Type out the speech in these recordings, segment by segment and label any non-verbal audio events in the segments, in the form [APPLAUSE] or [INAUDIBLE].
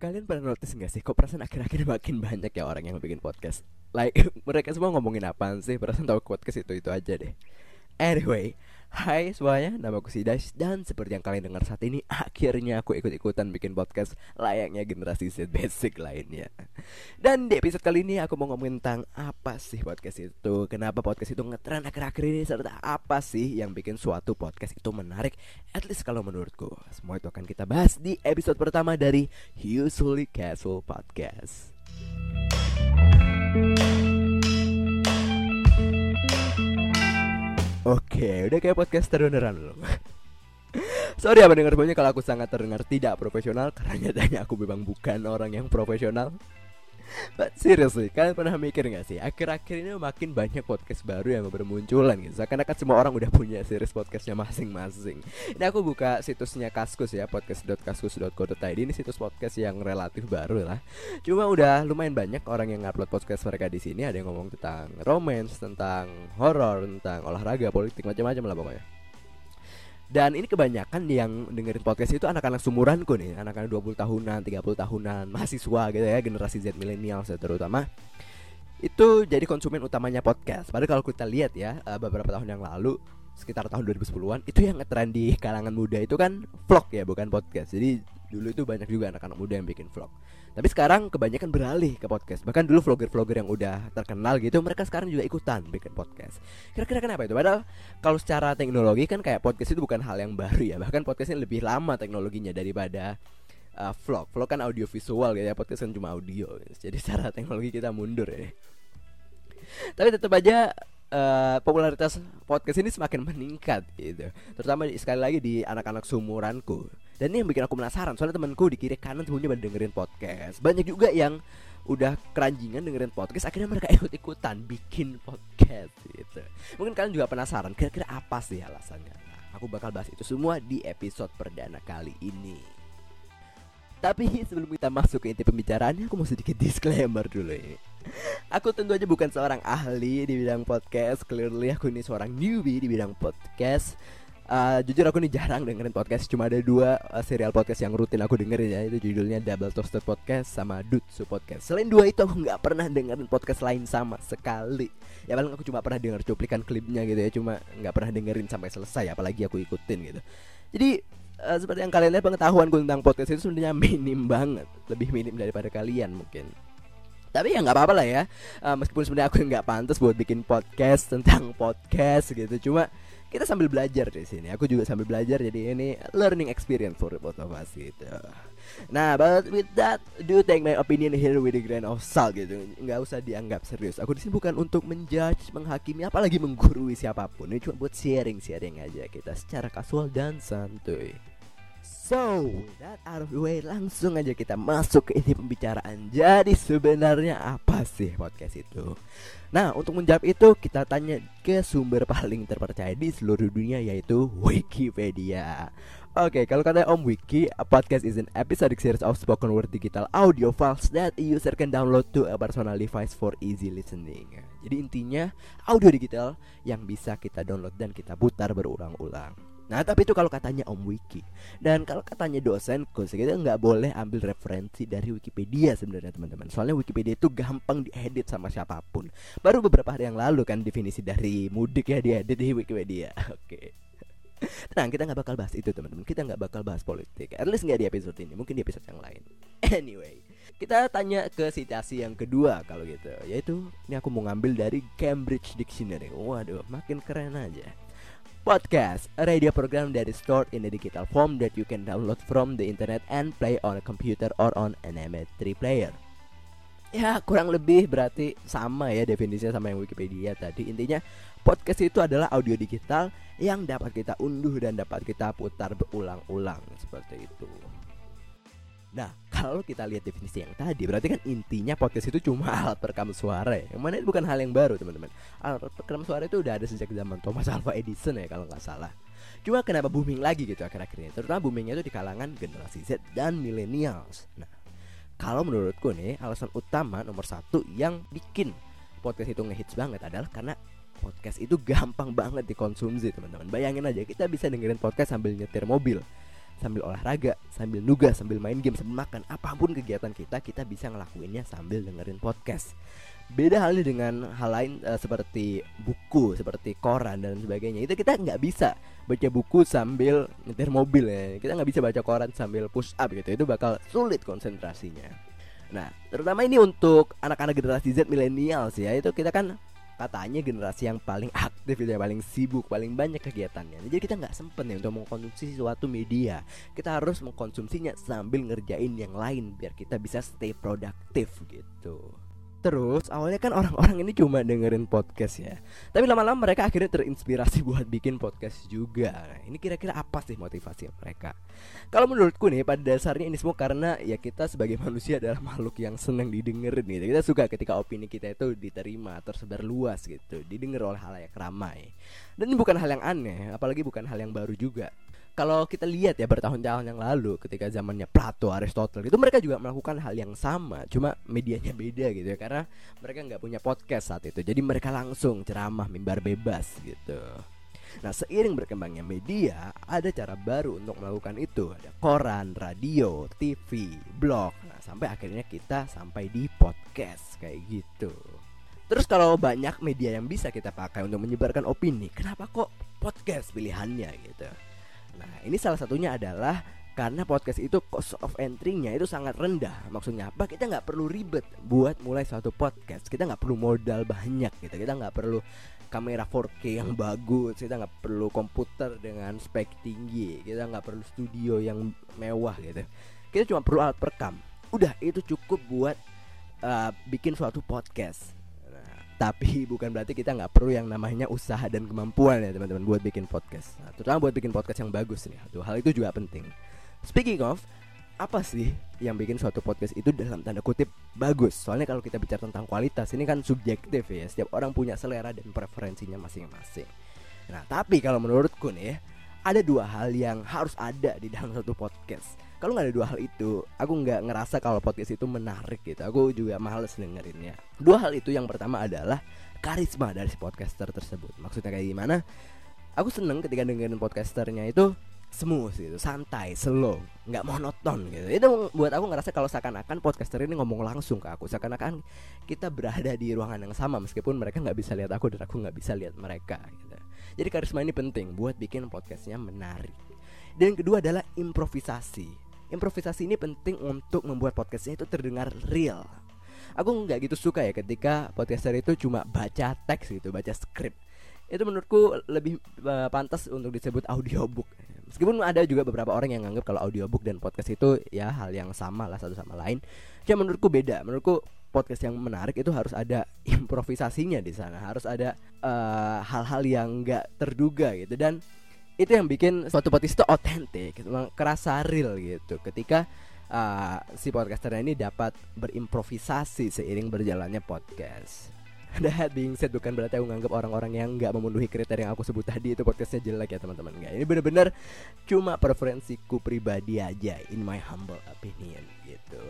Kalian pernah notice gak sih Kok perasaan akhir-akhir makin banyak ya orang yang bikin podcast? Like [LAUGHS] mereka semua ngomongin apaan sih? Perasaan tahu podcast itu-itu aja deh. Anyway Hai semuanya, nama aku Sidas Dan seperti yang kalian dengar saat ini Akhirnya aku ikut-ikutan bikin podcast Layaknya generasi Z basic lainnya Dan di episode kali ini aku mau ngomongin tentang Apa sih podcast itu? Kenapa podcast itu ngetren akhir-akhir ini? Serta apa sih yang bikin suatu podcast itu menarik? At least kalau menurutku. Semua itu akan kita bahas di episode pertama dari Usually Casual Podcast. Oke, udah kayak podcaster beneran belum? [LAUGHS] Sorry ya pendengar semuanya kalau aku sangat terdengar tidak profesional Karena nyatanya aku memang bukan orang yang profesional But seriously, kalian pernah mikir gak sih Akhir-akhir ini makin banyak podcast baru yang bermunculan gitu. Seakan-akan semua orang udah punya series podcastnya masing-masing. Ini aku buka situsnya Kaskus ya Podcast.kaskus.co.id Ini situs podcast yang relatif baru lah. Cuma udah lumayan banyak orang yang upload podcast mereka di sini. Ada yang ngomong tentang romance, tentang horror, tentang olahraga, politik, macam-macam lah pokoknya dan ini kebanyakan yang dengerin podcast itu anak-anak sumuranku nih Anak-anak 20 tahunan, 30 tahunan, [LAUGHS] mahasiswa gitu ya Generasi Z milenial terutama. Itu jadi konsumen utamanya podcast. Padahal kalau kita lihat ya eh, beberapa tahun yang lalu Sekitar tahun 2010-an Itu yang ngetren di kalangan muda itu kan vlog ya bukan podcast. Jadi dulu itu banyak juga anak-anak muda yang bikin vlog tapi sekarang kebanyakan beralih ke podcast. Bahkan dulu vlogger-vlogger yang udah terkenal gitu, mereka sekarang juga ikutan bikin podcast. Kira-kira kenapa itu? Padahal kalau secara teknologi kan kayak podcast itu bukan hal yang baru ya. Bahkan podcastnya lebih lama teknologinya daripada uh, vlog. Vlog kan audio visual gitu ya, podcast kan cuma audio. Jadi secara teknologi kita mundur ya. Tapi tetap aja uh, popularitas podcast ini semakin meningkat gitu. Terutama sekali lagi di anak-anak sumuranku dan ini yang bikin aku penasaran Soalnya temanku di kiri kanan semuanya pada dengerin podcast. Banyak juga yang udah keranjingan dengerin podcast Akhirnya mereka ikut-ikutan bikin podcast gitu. Mungkin kalian juga penasaran Kira-kira apa sih alasannya? Nah aku bakal bahas itu semua di episode perdana kali ini. Tapi sebelum kita masuk ke inti pembicaraannya Aku mau sedikit disclaimer dulu ya Aku tentu aja bukan seorang ahli di bidang podcast. Clearly aku ini seorang newbie di bidang podcast. Uh, jujur aku nih jarang dengerin podcast. Cuma ada dua uh, serial podcast yang rutin aku dengerin ya. Itu judulnya Double Toasted Podcast sama Dutsu Podcast. Selain dua itu aku nggak pernah dengerin podcast lain sama sekali. Ya paling aku cuma pernah denger cuplikan klipnya gitu ya. Cuma nggak pernah dengerin sampai selesai Apalagi aku ikutin gitu. Jadi uh, seperti yang kalian lihat pengetahuanku tentang podcast itu sebenarnya minim banget. Lebih minim daripada kalian mungkin tapi ya nggak apa-apa lah ya uh, meskipun sebenarnya aku nggak pantas buat bikin podcast tentang podcast gitu cuma kita sambil belajar di sini. Aku juga sambil belajar jadi ini learning experience for both of us gitu. Nah, but with that, do take my opinion here with a grain of salt gitu. Nggak usah dianggap serius. Aku di sini bukan untuk menjudge, menghakimi, apalagi menggurui siapa pun. Ini cuma buat sharing-sharing aja kita secara kasual dan santuy. So, that out of the way, langsung aja kita masuk ke inti pembicaraan. Jadi sebenarnya apa sih podcast itu? Nah, untuk menjawab itu kita tanya ke sumber paling terpercaya di seluruh dunia yaitu Wikipedia. Oke, okay, kalau kata Om Wiki, a podcast is an episodic series of spoken word digital audio files that a user can download to a personal device for easy listening. Jadi intinya audio digital yang bisa kita download dan kita putar berulang-ulang. Nah tapi itu kalau katanya Om Wiki. Dan kalau katanya dosenku Kita nggak boleh ambil referensi dari Wikipedia sebenarnya teman-teman. Soalnya Wikipedia itu gampang diedit sama siapa pun. Baru beberapa hari yang lalu kan definisi dari mudik ya diedit di Wikipedia. [LAUGHS] Oke. Tenang kita nggak bakal bahas itu teman-teman. Kita nggak bakal bahas politik. At least nggak di episode ini. Mungkin di episode yang lain. [LAUGHS] Anyway kita tanya ke citasi yang kedua kalau gitu. Yaitu ini aku mau ngambil dari Cambridge Dictionary. Waduh makin keren aja Podcast, radio program that is stored in a digital form that you can download from the internet and play on a computer or on an MP3 player. Ya, kurang lebih berarti sama ya definisinya sama yang Wikipedia tadi. Intinya, podcast itu adalah audio digital yang dapat kita unduh dan dapat kita putar berulang-ulang seperti itu. Nah, [LAUGHS] kalau kita lihat definisi yang tadi, berarti kan intinya podcast itu cuma [LAUGHS] alat perekam suara ya. Yang mana itu bukan hal yang baru, teman-teman. Alat perekam suara itu udah ada sejak zaman Thomas Alva Edison ya kalau nggak salah. Cuma kenapa booming lagi gitu akhir-akhir ini? Terutama boomingnya itu di kalangan generasi Z dan millennials. Nah, kalau menurutku nih, alasan utama nomor satu yang bikin podcast itu ngehits banget adalah karena podcast itu gampang [LAUGHS] banget dikonsumsi teman-teman. Bayangin aja kita bisa dengerin podcast sambil nyetir mobil sambil olahraga, sambil nugas, sambil main game, sambil makan, apa pun kegiatan kita, kita bisa ngelakuinnya sambil dengerin podcast. Beda halnya dengan hal lain uh, seperti buku, seperti koran dan sebagainya. Itu kita nggak bisa baca buku sambil nyetir mobil ya. Kita nggak bisa baca koran sambil push up gitu. Itu bakal sulit konsentrasinya. Nah, terutama ini untuk anak-anak generasi Z milenial sih ya. Itu kita kan katanya generasi yang paling aktif ya paling sibuk paling banyak kegiatannya. Jadi kita nggak sempet nih untuk mengkonsumsi suatu media. Kita harus mengkonsumsinya sambil ngerjain yang lain biar kita bisa stay produktif gitu Terus awalnya kan orang-orang ini cuma dengerin podcast ya. Tapi lama-lama mereka akhirnya terinspirasi [LAUGHS] buat bikin podcast juga. Nah ini kira-kira apa sih motivasi mereka? Kalau menurutku nih pada dasarnya ini semua karena ya kita sebagai [LAUGHS] manusia adalah makhluk yang senang didengerin gitu. Kita suka ketika opini kita itu diterima, tersebar luas gitu. Didengar oleh halayak ramai. Dan ini bukan hal yang aneh, apalagi bukan hal yang baru juga kalau kita lihat ya bertahun-tahun yang lalu ketika zamannya Plato, Aristotle itu mereka juga melakukan hal yang sama, cuma medianya beda gitu ya karena mereka nggak punya podcast saat itu. Jadi mereka langsung ceramah mimbar bebas gitu. Nah, seiring berkembangnya media, ada cara baru untuk melakukan itu. Ada koran, radio, TV, blog. Nah, sampai akhirnya kita sampai di podcast kayak gitu. Terus kalau banyak media yang bisa kita pakai untuk menyebarkan opini, kenapa kok podcast pilihannya gitu? Nah, ini salah satunya adalah karena podcast itu cost of entry-nya itu sangat rendah. Maksudnya apa? Kita nggak perlu ribet buat mulai suatu podcast. Kita nggak perlu modal banyak gitu. Kita nggak perlu kamera 4K yang bagus. Kita nggak perlu komputer dengan spek tinggi. Kita nggak perlu studio yang mewah gitu. Kita cuma perlu alat perekam. Udah itu cukup buat uh, bikin suatu podcast tapi bukan berarti kita nggak perlu yang namanya usaha dan kemampuan ya teman-teman buat bikin podcast. Nah, terutama buat bikin podcast yang bagus nih. Tuh hal itu juga penting. Speaking of apa sih yang bikin suatu podcast itu dalam tanda kutip bagus? Soalnya kalau kita bicara tentang kualitas ini kan subjektif ya. Setiap orang punya selera dan preferensinya masing-masing. Nah tapi kalau menurutku nih ada dua hal yang harus ada di dalam satu podcast kalau nggak ada dua hal itu aku nggak ngerasa kalau podcast itu menarik gitu aku juga males dengerinnya dua hal itu yang pertama adalah karisma dari si podcaster tersebut maksudnya kayak gimana aku seneng ketika dengerin podcasternya itu smooth gitu, santai, slow, nggak monoton gitu. Itu buat aku ngerasa kalau seakan-akan podcaster ini ngomong langsung ke aku, seakan-akan kita berada di ruangan yang sama meskipun mereka nggak bisa lihat aku dan aku nggak bisa lihat mereka. Gitu. Jadi karisma ini penting buat bikin podcastnya menarik. Dan yang kedua adalah improvisasi improvisasi ini penting untuk membuat podcastnya itu terdengar real. Aku nggak gitu suka ya ketika podcaster itu cuma baca teks gitu, baca skrip. Itu menurutku lebih uh, pantas untuk disebut audiobook. Meskipun ada juga beberapa orang yang nganggap kalau audiobook dan podcast itu ya hal yang sama lah satu sama lain. Cuma menurutku beda. Menurutku podcast yang menarik itu harus ada improvisasinya di sana, harus ada eh, hal-hal uh, yang nggak terduga gitu dan itu yang bikin suatu podcast itu otentik kerasa real gitu. Ketika uh, si podcaster ini dapat berimprovisasi seiring berjalannya podcast. [LAUGHS] That being said bukan berarti aku nganggap orang-orang yang nggak memenuhi kriteria yang aku sebut tadi itu podcastnya jelek ya teman-teman. Nggak ini bener-bener cuma preferensiku pribadi aja in my humble opinion gitu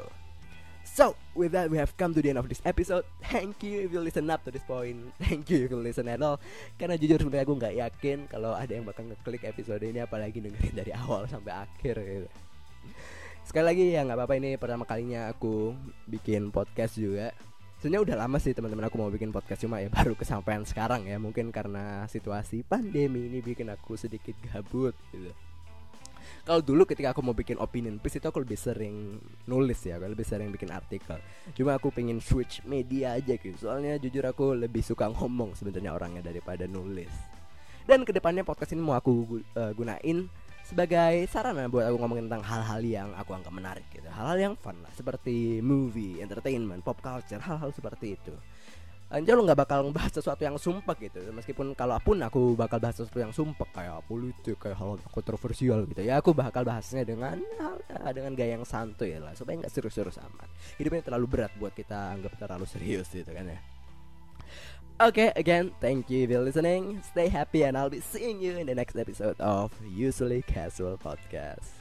So, with that we have come to the end of this episode. Thank you if you listen up to this point. [LAUGHS] Thank you if you listen at all. Karena jujur sebenarnya aku nggak yakin kalau ada yang bakal ngeklik episode ini apalagi dengerin dari awal [LAUGHS] sampai akhir gitu. Sekali lagi ya nggak apa-apa ini pertama kalinya aku bikin podcast juga. Sebenarnya udah lama sih teman-teman aku mau bikin podcast cuma ya [LAUGHS] baru kesampaian sekarang ya mungkin karena situasi pandemi ini bikin aku sedikit gabut gitu kalau dulu ketika aku mau bikin opinion piece itu aku lebih sering nulis ya aku lebih sering bikin artikel. Cuma aku pengen switch media aja gitu. Soalnya jujur aku lebih suka ngomong sebenarnya orangnya daripada nulis. Dan ke depannya podcast ini mau aku uh, gunain sebagai sarana buat aku ngomongin tentang hal-hal yang aku anggap menarik gitu. Hal-hal yang fun lah seperti movie entertainment pop culture hal-hal seperti itu Anjir lo nggak bakal ngebahas sesuatu yang sumpah gitu. Meskipun kalaupun aku bakal bahas sesuatu yang sumpah Kayak politik, kayak hal kontroversial gitu. Ya aku bakal bahasnya dengan ya, dengan gaya yang santuy lah. Supaya nggak serius-serius amat. Hidupnya terlalu berat buat kita anggap terlalu serius gitu kan ya. Okay, again, thank you for listening. Stay happy and I'll be seeing you in the next episode of Usually Casual Podcast.